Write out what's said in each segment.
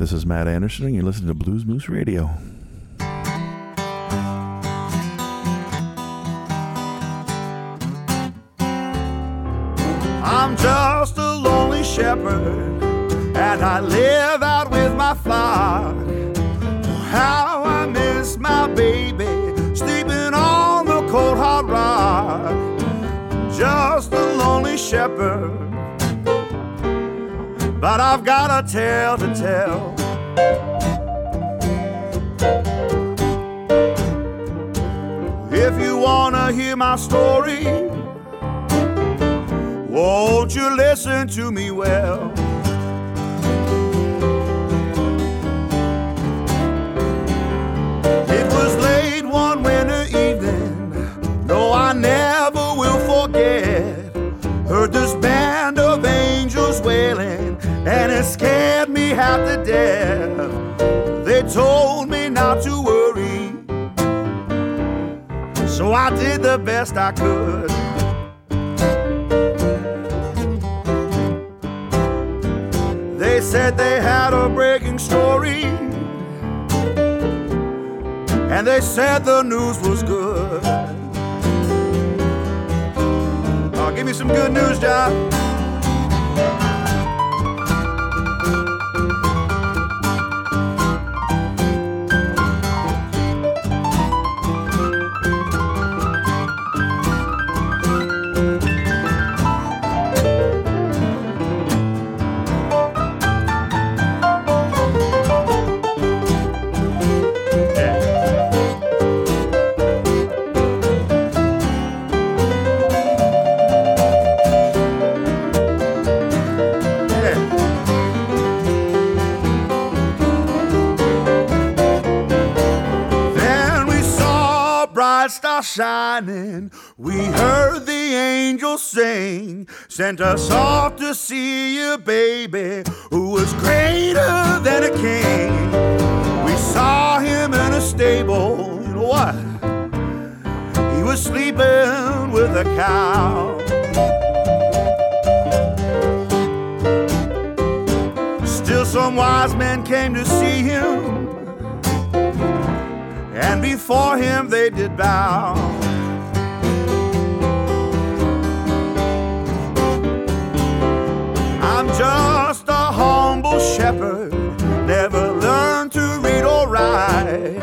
This is Matt Anderson, and you're listening to Blues Moose Radio. I'm just a lonely shepherd, and I live out with my flock. How I miss my baby, sleeping on the cold hard rock. Just a lonely shepherd but I've got a tale to tell. If you wanna hear my story, won't you listen to me well? It was late one winter evening, no, I never and it scared me half to death. They told me not to worry, so I did the best I could. They said they had a breaking story, and they said the news was good. Give me some good news, John. Shining. We heard the angels sing. Sent us off to see you, baby, who was greater than a king. We saw him in a stable. You know what? He was sleeping with a cow. Still, some wise men came to see him and before him they did bow. I'm just a humble shepherd, never learned to read or write,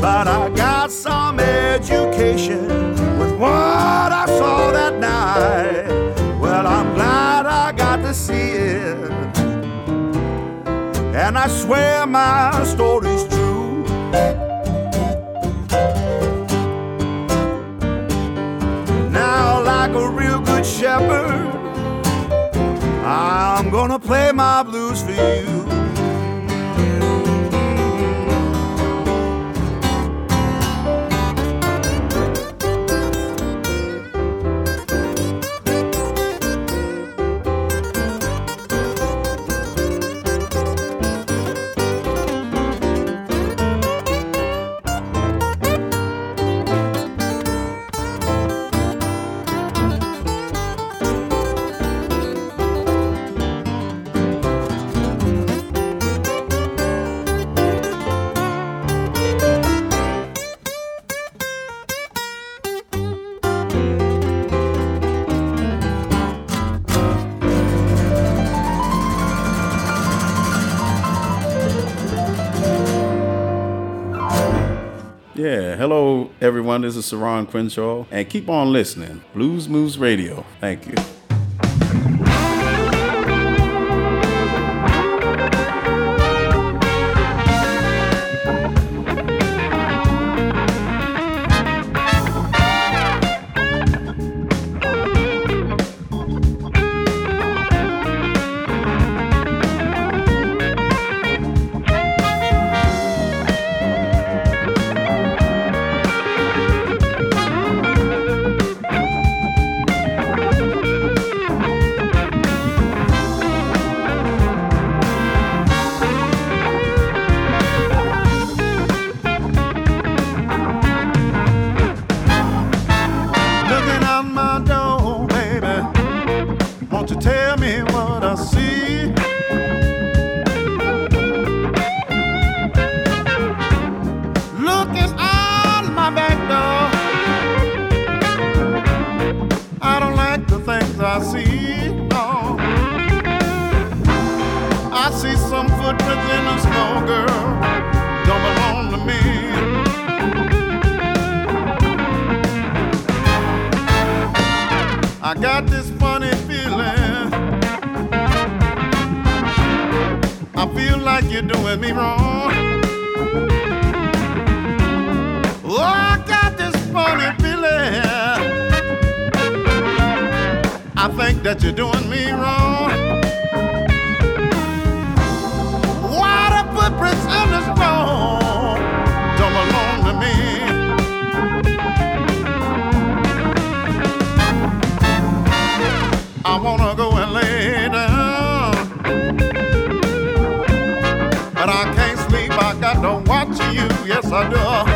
but I got some education with what I saw that night. Well, I'm glad I got to see it, and I swear my story's good shepherd, I'm gonna play my blues for you. Everyone. This is Saron Crenshaw, and keep on listening. Blues Moves Radio. Thank you. you're doing me wrong. Oh, I got this funny feeling. I think that you're doing me wrong. ambassador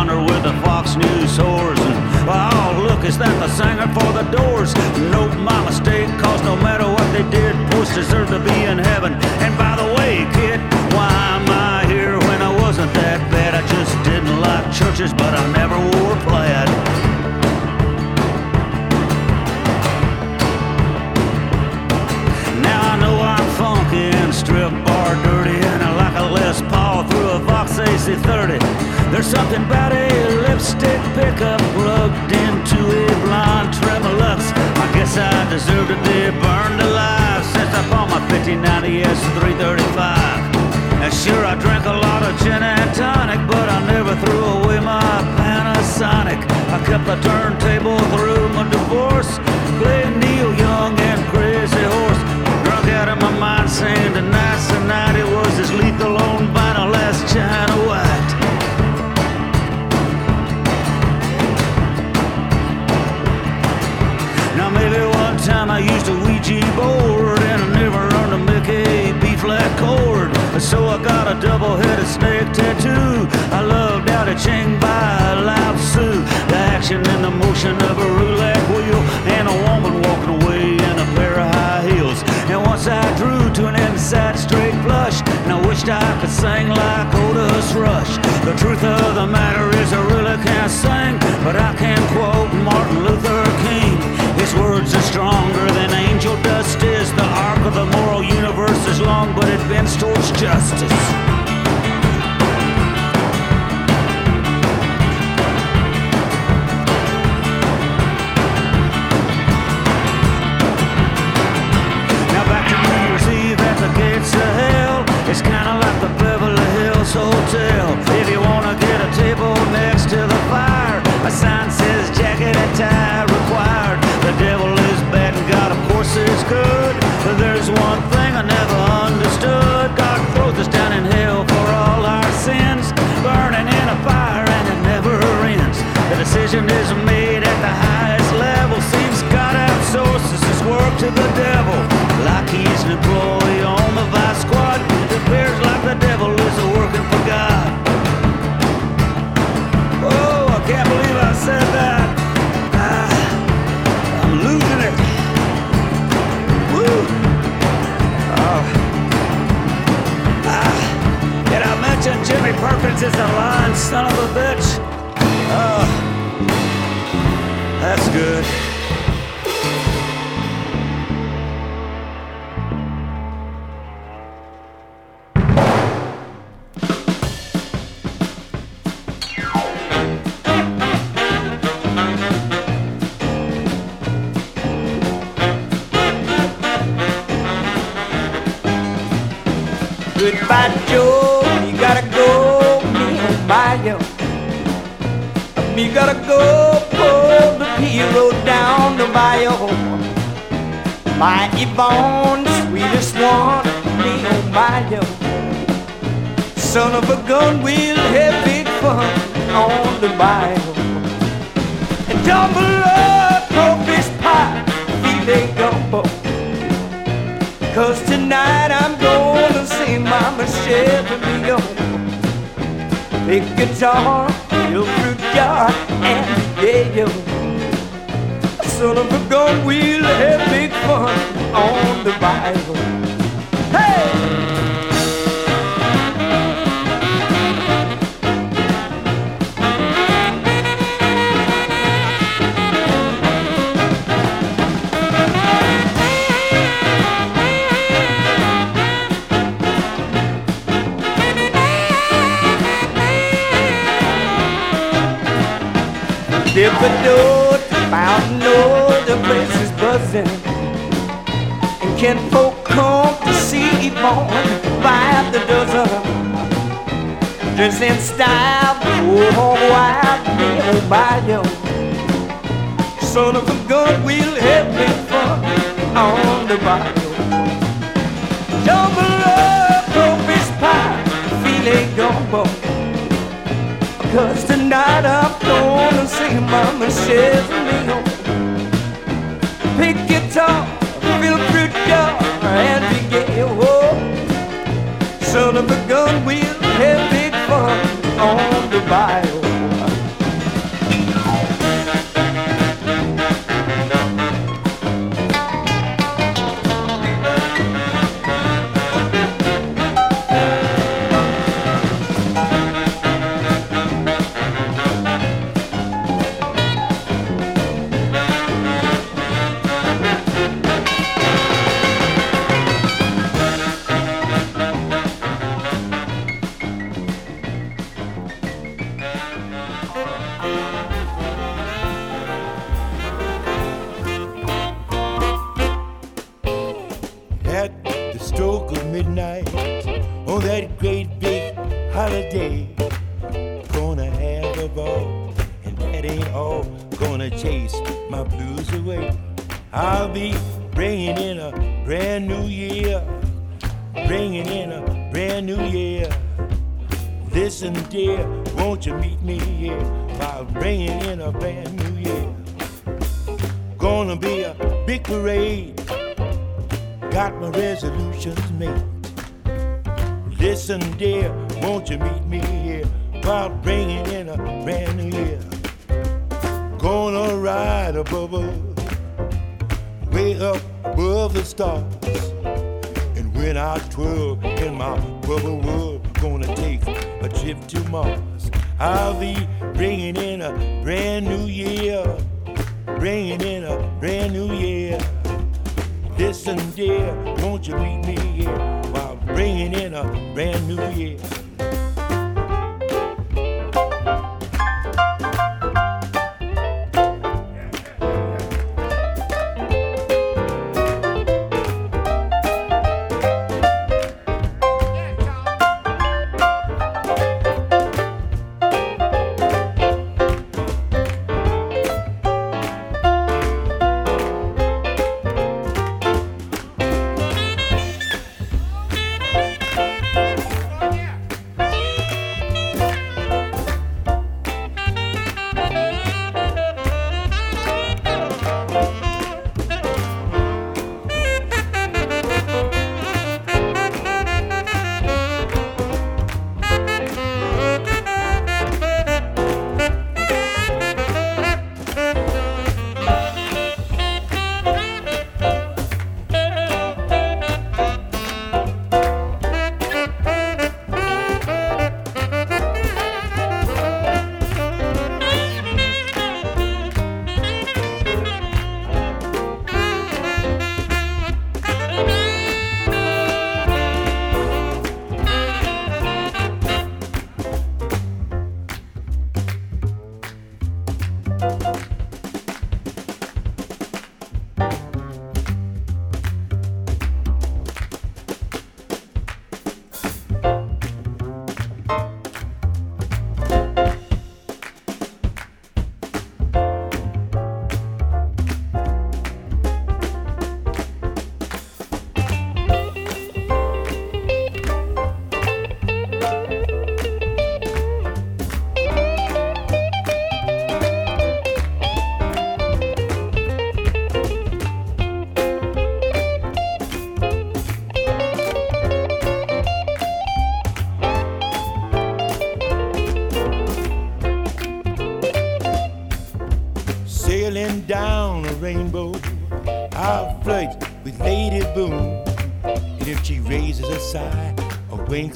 yonder with the Fox News whores. And, oh, look, is that the singer for the doors? Nope, my mistake, cause no matter what they did, boys deserve to be in heaven. And by the way, kid, why am I here when I wasn't that bad? I just didn't like churches, but I never wore plaid. Vox AC30. There's something about a lipstick pickup plugged into a blonde Tremolux. I guess I deserve to be burned alive since I bought my 1590 S335. And sure, I drank a lot of gin and tonic, but I never threw away my Panasonic. I kept the turntable through my divorce, played Neil Young and Crazy Horse. Out of my mind, saying tonight's the night it was as lethal on vinyl as China White. Now maybe one time I used a Ouija board and I never make a B flat chord. So I got a double-headed snake tattoo. I love Dowdy Ching by Lao Tzu. The action and the motion of a roulette wheel and a woman walking And once I drew to an inside straight flush, and I wished I could sing like Otis Rush. The truth of the matter is I really can't sing, but I can quote Martin Luther King. His words are stronger than angel dust is. The arc of the moral universe is long, but it bends towards justice. Perkins is a lying son of a bitch? Oh, that's good. Yvonne, the sweetest one, me oh my yo. Son of a gun, we'll have big fun on the bayou. And double up, this pie, filet gumbo. Cause tonight I'm gonna see Mama Chevy go. Big guitar, little fruit jar, and yayo. Son of a gun, we'll have big fun on the Bible. Hey! Dip a door to Mountain Road, the place is buzzing. Can folk come to see Yvonne by the dozen? Dressed in style, oh, wild little bio. Son of a gun, we'll have big fun on the bio. Double up, crawfish pie, feeling gumbo. Cause tonight I'm gonna sing my Michelle's pick Big guitar feel fruit jar, and be gay. Whoa. Son of a gun, we'll have big fun on the bio. Stroke of midnight on that great big holiday. Gonna have a ball, and that ain't all. Gonna chase my blues away. I'll be bringing in a brand new year, bringing in a brand new year. Listen, dear, won't you meet me here by bringing in a brand new year? Gonna be a big parade got my resolutions made. Listen, dear, won't you meet me here while bringing in a brand new year? Gonna ride a bubble way up above the stars. And when I twirl in my bubble world, gonna take a trip to Mars. I'll be bringing in a brand new year, bringing in a brand new year. Listen, dear, won't you meet me here while bringing in a brand new year?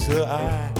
可爱。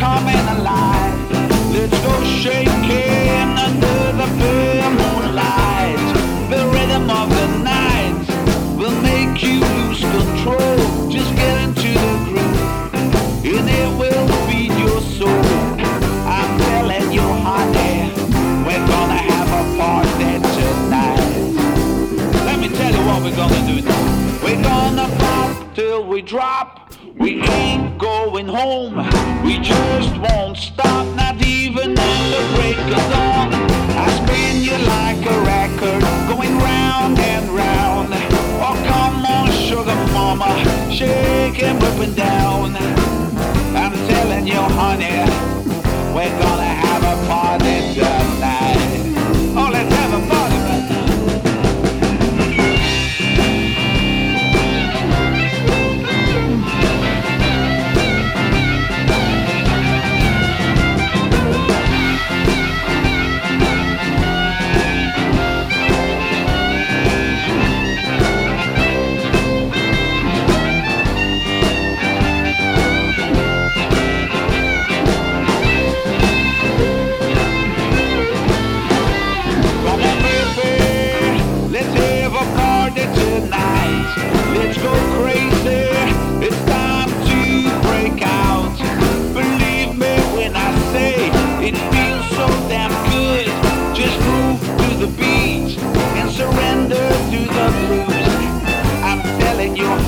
Coming alive. Let's go shaking under the pale moonlight. The rhythm of the night will make you lose control. Just get into the groove, and it will feed your soul. I'm telling you, honey, we're gonna have a party tonight. Let me tell you what we're gonna do now. We're gonna pop till we drop. Going home. We just won't stop, not even at the break of dawn. I spin you like a record, going round and round. Oh, come on, sugar mama, shake and up and down. I'm telling you, honey, we're gonna have a party tonight.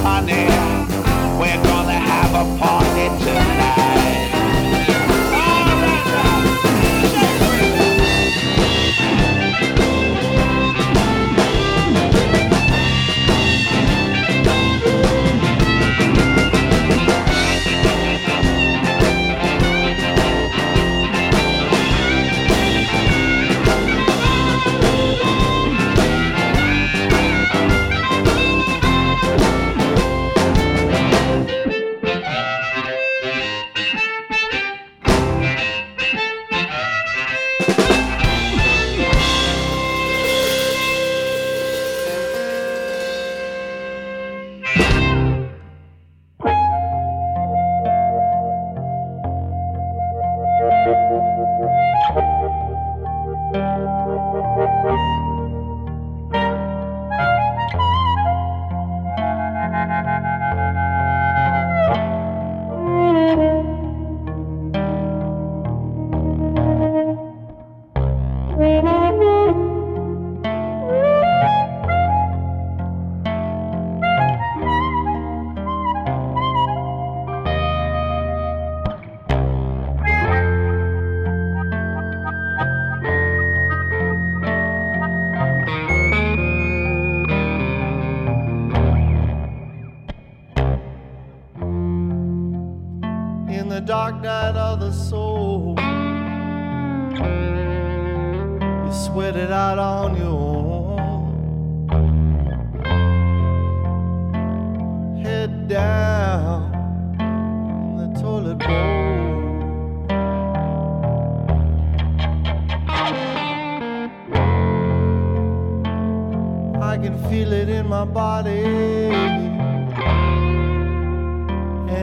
Honey, we're gonna have a party tonight.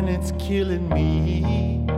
It's killing me.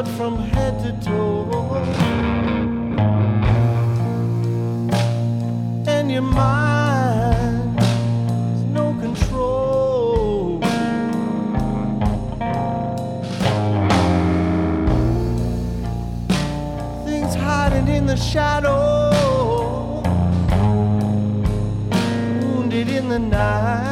from head to toe. And your mind has no control. Things hiding in the shadow, wounded in the night.